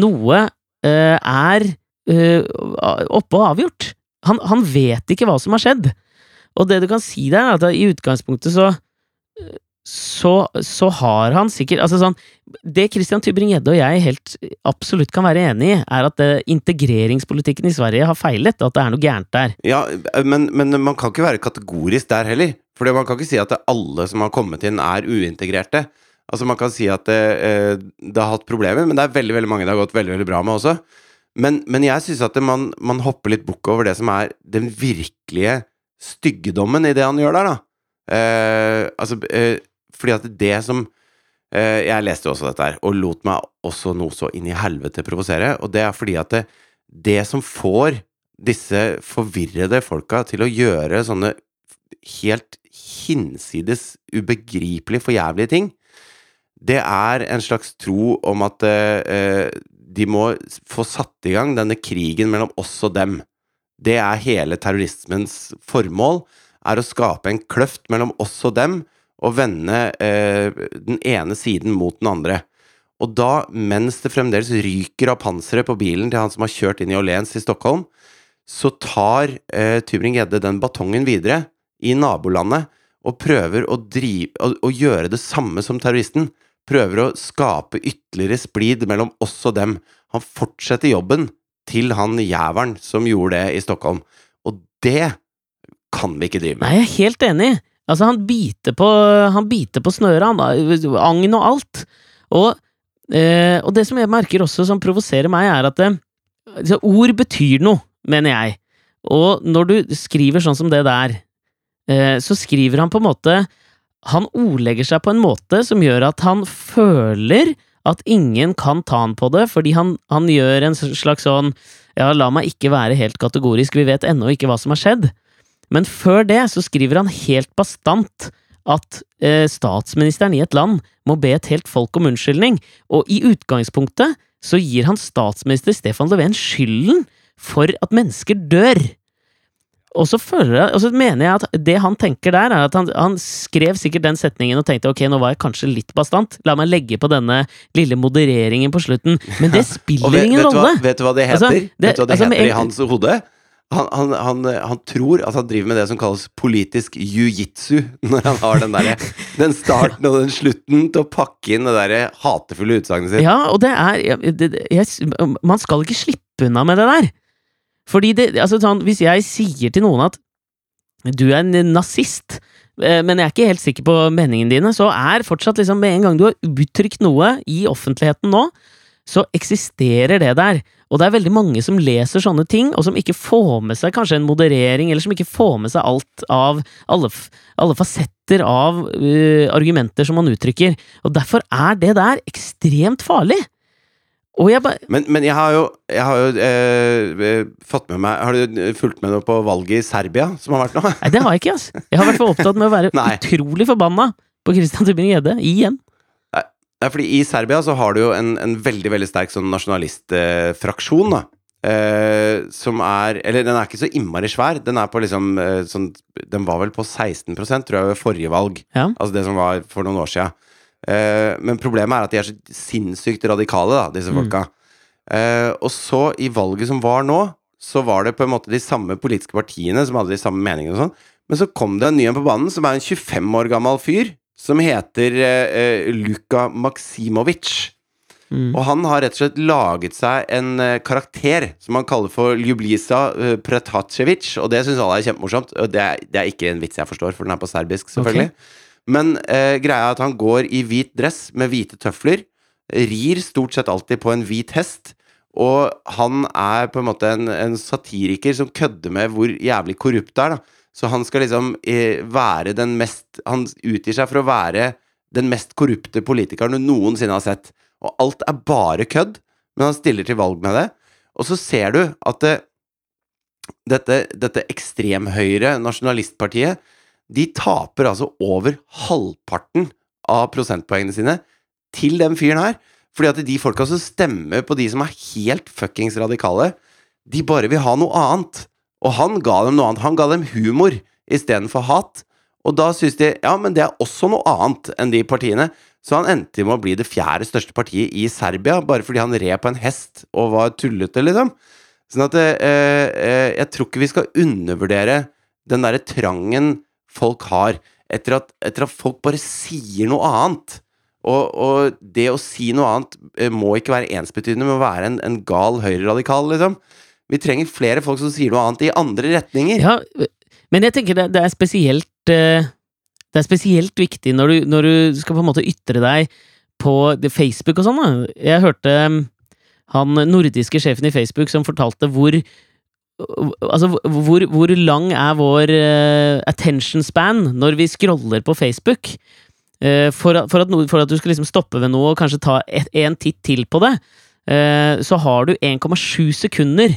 noe uh, er uh, oppe og avgjort. Han, han vet ikke hva som har skjedd. Og det du kan si der, er at i utgangspunktet så så, så har han sikkert Altså sånn Det Christian Tybring-Gjedde og jeg helt absolutt kan være enig i, er at det, integreringspolitikken i Sverige har feilet, at det er noe gærent der. Ja, men, men man kan ikke være kategorisk der heller. For man kan ikke si at alle som har kommet inn, er uintegrerte. Altså Man kan si at det, eh, det, har hatt problemer, men det er veldig veldig mange det har gått veldig veldig bra med også. Men, men jeg syns at man, man, hopper litt bukk over det som er den virkelige styggedommen i det han gjør der, da. Eh, altså, eh, fordi at det som eh, Jeg leste jo også dette her, og lot meg også noe så inn i helvete provosere. Og det er fordi at det, det som får disse forvirrede folka til å gjøre sånne helt hinsides ubegripelig forjævlige ting, det er en slags tro om at eh, de må få satt i gang denne krigen mellom oss og dem. Det er hele terrorismens formål, er å skape en kløft mellom oss og dem, og vende eh, den ene siden mot den andre. Og da, mens det fremdeles ryker av panseret på bilen til han som har kjørt inn i Åhléns i Stockholm, så tar eh, Tybring-Gjedde den batongen videre i nabolandet og prøver å, drive, å, å, gjøre det samme som terroristen. Prøver å skape ytterligere splid mellom oss og dem. Han fortsetter jobben til han jævelen som gjorde det i Stockholm. Og det kan vi ikke drive med. Nei, jeg er helt enig. Altså, han biter på, han biter på snøret, han. Agn og alt. Og, eh, og, det som jeg merker også som provoserer meg, er at altså, ord betyr noe, mener jeg. Og når du skriver sånn som det der, eh, så skriver han på en måte Han ordlegger seg på en måte som gjør at han føler at ingen kan ta han på det, fordi han, han gjør en slags sånn Ja, la meg ikke være helt kategorisk, vi vet ennå ikke hva som har skjedd. Men før det så skriver han helt bastant at eh, statsministeren i et land må be et helt folk om unnskyldning, og i utgangspunktet så gir han statsminister Stefan Löfven skylden for at mennesker dør. Og så, jeg, og så mener jeg at det han tenker der, er at han, han, skrev sikkert den setningen og tenkte ok, nå var jeg kanskje litt bastant, la meg legge på denne lille modereringen på slutten. Men det spiller vet, ingen rolle. Vet du hva det altså, heter? Altså, det, vet du hva det altså, heter i hans hode? Han, han, han, han, tror at han driver med det som kalles politisk jiu-jitsu, når han har den, der, den starten og den slutten til å pakke inn det der hatefulle utsagnet sitt. Ja, og det er det, jeg, Man skal ikke slippe unna med det der. Fordi det, altså sånn, Hvis jeg sier til noen at du er en nazist, eh, men jeg er ikke helt sikker på meningene dine, så er fortsatt liksom med en gang du har uttrykt noe i offentligheten nå, så eksisterer det der. Og det er veldig mange som leser sånne ting, og som ikke får med seg kanskje en moderering, eller som ikke får med seg alt av alle, alle fasetter av uh, argumenter som man uttrykker. Og derfor er det der ekstremt farlig. Jeg men, men, jeg har jo, jeg har jo eh, fått med meg Har du fulgt med noe på valget i Serbia som har vært nå? Nei, det har jeg ikke, altså. Jeg har vært for opptatt med å være utrolig forbanna på Christian Tybring-Gjedde igjen. Ja, fordi I Serbia så har du jo en, en veldig veldig sterk sånn nasjonalistfraksjon. da eh, Som er Eller den er ikke så innmari svær. Den er på liksom eh, sånn Den var vel på 16% tror jeg, ved forrige valg. Ja. Altså det som var for noen år sia. Eh, men problemet er at de er så sinnssykt radikale, da, disse mm. folka. Mm. og så, i valget som var nå, så var det på en måte de samme politiske partiene som hadde de samme meningene og sånn. Men så kom det en ny en på banen, som er en 25 år gammel fyr som heter uh, Luka Maksimovic. Mm. Og han har rett og slett laget seg en eh, karakter som han kaller for Ljublisa uh, Pretacevic, og det syns alle er kjempemorsomt. Det er, det er, ikke en vits jeg forstår, for den er på serbisk, selvfølgelig. Okay. Men uh, greia er at han går i hvit dress med hvite tøfler, rir stort sett alltid på en hvit hest. Og han er på en måte en, en satiriker som kødder med hvor jævlig korrupt det er. da så han skal liksom eh, være den mest Han utgir seg for å være den mest korrupte politikeren du noensinne har sett. Og alt er bare kødd, men han stiller til valg med det. Og så ser du at det, dette, dette ekstremhøyre nasjonalistpartiet De taper altså over halvparten av prosentpoengene sine til den fyren her. Fordi at de folka som stemmer på de som er helt fuckings radikale, de bare vil ha noe annet. Og han ga dem noe annet. Han ga dem humor istedenfor hat. Og da syns de ja, men det er også noe annet enn de partiene. Så han endte med å bli det fjerde største partiet i Serbia, bare fordi han red på en hest og var tullete, liksom. Sånn at eh, eh, jeg tror ikke vi skal undervurdere den derre trangen folk har etter at, etter at folk bare sier noe annet. Og, og, det å si noe annet eh, må ikke være ensbetydende med å være en, en gal høyreradikal, liksom. Vi trenger flere folk som sier noe annet i andre retninger. Ja, men jeg tenker det, det er spesielt eh, Det er spesielt viktig når du, når du skal på en måte ytre deg på Facebook og sånn. Jeg hørte um, han nordiske sjefen i Facebook som fortalte hvor Altså, hvor, hvor lang er vår uh, attention span når vi scroller på Facebook? Uh, for, at, for, at for, at, du skal liksom stoppe ved noe og kanskje ta et, en titt til på det, så har du 1,7 sekunder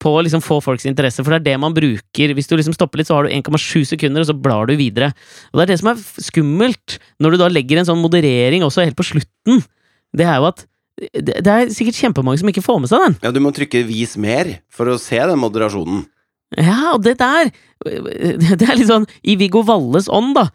på å liksom få folks interesse, for det er det man bruker. Hvis du liksom stopper litt, så har du 1,7 sekunder, og så blar du videre. Og det er det som er skummelt, når du da legger en sånn moderering også helt på slutten. Det er jo at det er sikkert kjempemange som ikke får med seg den. Ja, du må trykke 'vis mer' for å se den moderasjonen. Ja, og det der Det er litt sånn i Viggo Valles ånd, da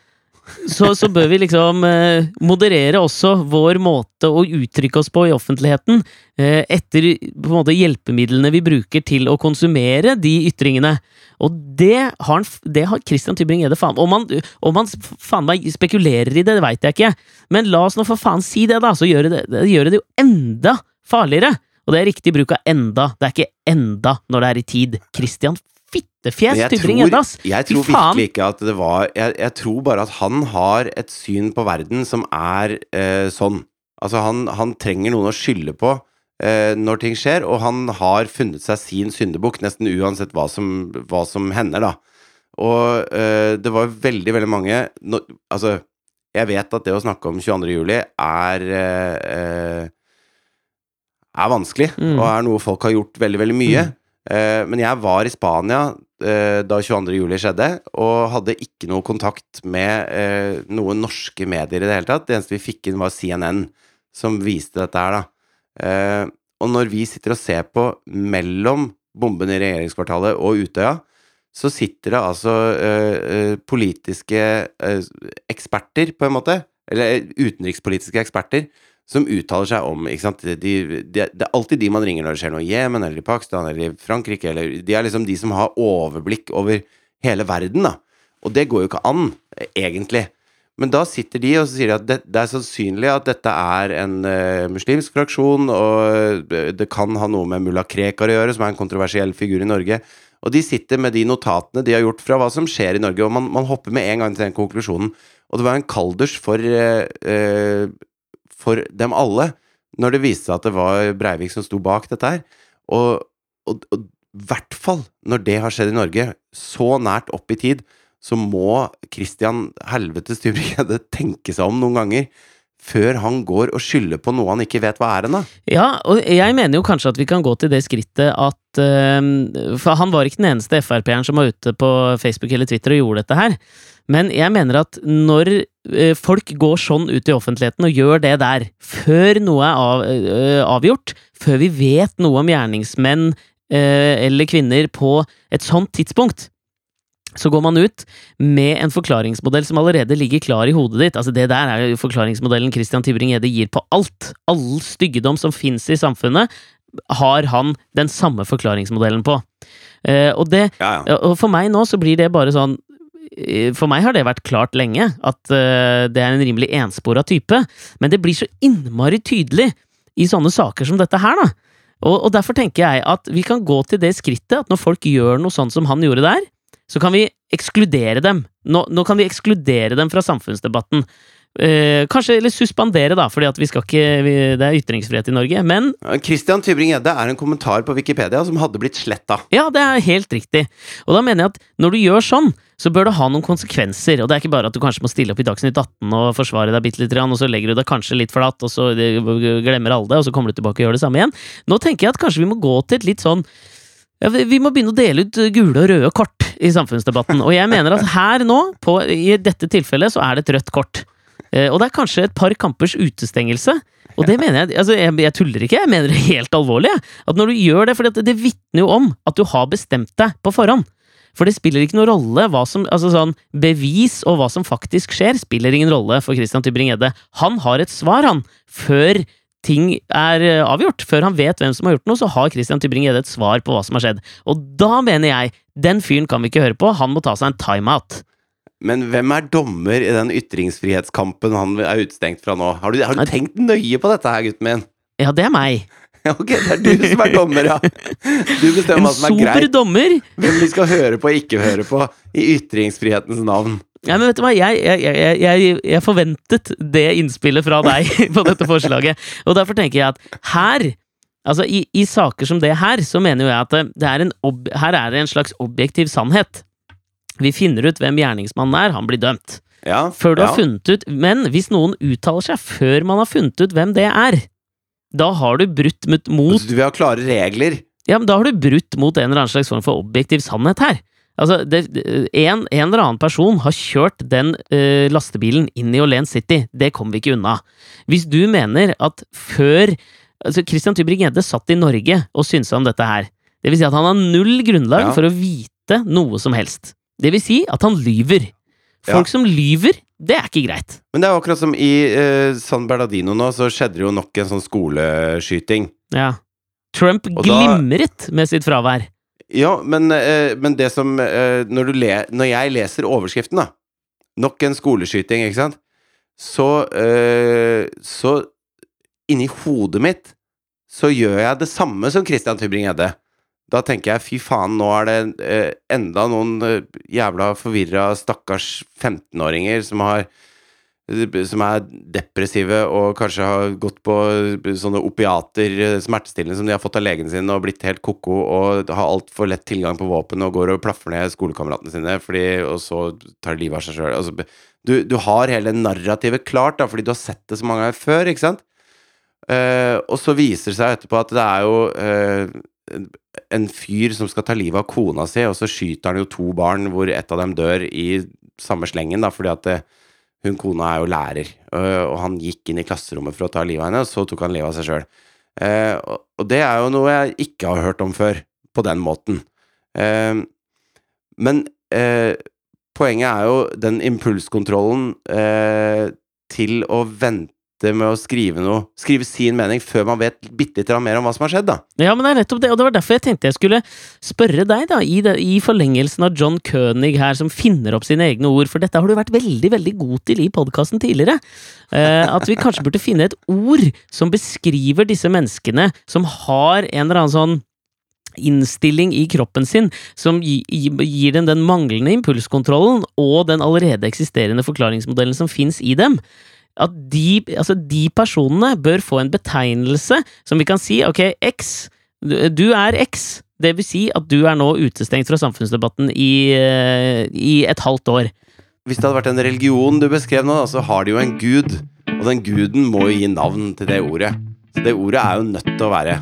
så, så, bør vi liksom eh, moderere også vår måte å uttrykke oss på i offentligheten, eh, etter måte hjelpemidlene vi bruker til å konsumere de ytringene. Og det har, det har Christian Tybring-Gjedde faen Om han, om han faen meg spekulerer i det, det veit jeg ikke, men la oss nå for faen si det, da, så gjør det, det, gjør det jo enda farligere. Og det er riktig bruk av enda, det er ikke enda når det er i tid. Christian fittefjes Tybring-Gjedde, ass! Jeg tror virkelig ikke at det var jeg, jeg, tror bare at han har et syn på verden som er eh, sånn. Altså, han, han, trenger noen å skylde på eh, når ting skjer, og han har funnet seg sin syndebukk, nesten uansett hva som, hva som hender, da. Og eh, det var veldig, veldig mange no, Altså, jeg vet at det å snakke om 22. juli er eh, eh, er vanskelig, mm. og er noe folk har gjort veldig, veldig mye. Mm. Eh, men jeg var i Spania eh, da 22. juli skjedde, og hadde ikke noe kontakt med eh, noen norske medier i det hele tatt. Det eneste vi fikk inn, var CNN, som viste dette her, da. Og når vi sitter og ser på mellom bomben i regjeringskvartalet og Utøya, så sitter det altså politiske eksperter, på en måte, eller utenrikspolitiske eksperter, som uttaler seg om ikke sant? De, de, Det er alltid de man ringer når det skjer noe i Jemen eller i Pakistan eller i Frankrike. Eller, de er liksom de som har overblikk over hele verden, da. Og det går jo ikke an, egentlig. Men da sitter de og sier de at det, det er sannsynlig at dette er en uh, muslimsk fraksjon, og det kan ha noe med mulla Krekar å gjøre, som er en kontroversiell figur i Norge. Og de sitter med de notatene de har gjort fra hva som skjer i Norge, og man, man hopper med en gang til den konklusjonen. Og det var en kalders for uh, uh, for dem alle når det viste seg at det var Breivik som sto bak dette her. Og, og, og hvert fall når det har skjedd i Norge, så nært opp i tid, så må Christian helvetes Tybring-Gjedde tenke seg om noen ganger før han går og skylder på noe han ikke vet hva er ennå. Ja, og jeg mener jo kanskje at vi kan gå til det skrittet at uh, For han var ikke den eneste Frp-eren som var ute på Facebook eller Twitter og gjorde dette her. Men jeg mener at når folk går sånn ut i offentligheten og gjør det der, før noe er uh, avgjort, før vi vet noe om gjerningsmenn eller kvinner på et sånt tidspunkt, så går man ut med en forklaringsmodell som allerede ligger klar i hodet ditt. Altså Det der er jo forklaringsmodellen Christian Tybring-Gjedde gir på alt. All styggedom som fins i samfunnet, har han den samme forklaringsmodellen på. Og, det, og for meg nå så blir det bare sånn eh, For meg har det vært klart lenge at uh, det er en rimelig enspora type, men det blir så innmari tydelig i sånne saker som dette her, da. Og, og derfor tenker jeg at vi kan gå til det skrittet at når folk gjør noe sånn som han gjorde der, så kan vi ekskludere dem. Nå, nå kan vi ekskludere dem fra samfunnsdebatten. Eh, kanskje, eller suspendere, da, fordi at vi skal ikke vi, Det er ytringsfrihet i Norge, men Christian Tybring-Gjedde er en kommentar på Wikipedia som hadde blitt sletta. Ja, det er helt riktig. Og da mener jeg at når du gjør sånn, så bør det ha noen konsekvenser. Og det er ikke bare at du kanskje må stille opp i Dagsnytt 18 og forsvare deg bitte lite grann, og så legger du deg kanskje litt flatt, og så glemmer alle det, og så kommer du tilbake og gjør det samme igjen. Nå tenker jeg at kanskje vi må gå til et litt sånn ja, vi må begynne å dele ut gule og røde kort i samfunnsdebatten. Og jeg mener at her nå, på, i dette tilfellet, så er det et rødt kort. Eh, og det er kanskje et par kampers utestengelse. Og det mener jeg altså jeg, jeg tuller ikke, jeg mener det helt alvorlig. At når du gjør det, For det, det vitner jo om at du har bestemt deg på forhånd. For det spiller ikke noen rolle hva som Altså sånn Bevis og hva som faktisk skjer, spiller ingen rolle for Christian Tybring-Gjedde. Han har et svar, han. Før ting er eh, avgjort, før han vet hvem som har gjort noe, så har Christian Tybring-Gjedde et svar på hva som har skjedd. Og da mener jeg den fyren kan vi ikke høre på, han må ta seg en timeout. Men hvem er dommer i den ytringsfrihetskampen han er utestengt fra nå? Har du, har du tenkt nøye på dette her, gutten min? Ja, det er meg. Ok, det er du som er dommer, ja. Du bestemmer hva som er sober greit. dommer. Hvem vi skal høre på og ikke høre på i ytringsfrihetens navn. Ja, men vet du hva, jeg, jeg, jeg, jeg, forventet det innspillet fra deg på dette forslaget. Og derfor tenker jeg at her, altså i, i saker som det her, så mener jo jeg at det, er en her er det en slags objektiv sannhet. Vi finner ut hvem gjerningsmannen er, han blir dømt. Ja, Før du ja. har funnet ut Men hvis noen uttaler seg før man har funnet ut hvem det er, da har du brutt mot, altså, Så Du vil ha klare regler. Ja, men da har du brutt mot en eller annen slags form for objektiv sannhet her. Altså, det, en, en eller annen person har kjørt den uh, lastebilen inn i Olen City. Det kommer vi ikke unna. Hvis du mener at før altså Christian Tybring-Gjedde satt i Norge og synsa om dette her, det vil si at han har null grunnlag Ja. for å vite noe som helst. Det vil si at han lyver. Folk som lyver, det er ikke greit. Men det er akkurat som i uh, San Bernardino nå, så skjedde det jo nok en sånn skoleskyting. Ja. Trump Og da- glimret med sitt fravær. Ja, men, uh, men det som uh, når, du le, når jeg leser overskriften, da Nok en skoleskyting, ikke sant? Så Så inni hodet mitt så gjør jeg det samme som Christian Tybring-Gjedde. Da tenker jeg fy faen, nå er det eh, enda noen eh, jævla forvirra stakkars 15-åringer som som er depressive og kanskje har gått på sånne opiater, eh, smertestillende, som de har fått av legen sin og blitt helt ko-ko og har altfor lett tilgang på våpen og går og plaffer ned skolekameratene sine, fordi, og så tar livet av seg sjøl. Altså, du, du har hele narrativet klart, da, fordi du har sett det så mange ganger før, ikke sant? Eh, og så viser det seg etterpå at det er jo eh, en- fyr som skal ta livet av kona si, og så skyter han jo to barn, hvor et av dem dør i samme slengen, da, fordi at det, hun kona er jo lærer, øh, og han gikk inn i klasserommet for å ta livet av henne, og så tok han livet av seg sjøl. Eh, og det er jo noe jeg ikke har hørt om før, på den måten. Eh, men eh, poenget er jo den impulskontrollen eh, til å vente med å skrive noe, skrive sin mening, før man vet bitte litt mer om hva som har skjedd, da. Ja, men det er nettopp det, og det var derfor jeg tenkte jeg skulle spørre deg, da, i, det, i forlengelsen av John König her, som finner opp sine egne ord, for dette har du vært veldig, veldig god til i podkasten tidligere. Eh, at vi kanskje burde finne et ord som beskriver disse menneskene som har en eller annen sånn innstilling i kroppen sin som gi, gi, gir dem den manglende impulskontrollen og den allerede eksisterende forklaringsmodellen som fins i dem at de, altså de personene bør få en betegnelse som vi kan si, ok, X, du er X, det vil si at du er nå utestengt fra samfunnsdebatten i, eh, i et halvt år. Hvis det hadde vært en religion du beskrev nå, så har de jo en gud. Og den guden må jo gi navn til det ordet. Så det ordet er jo nødt til å være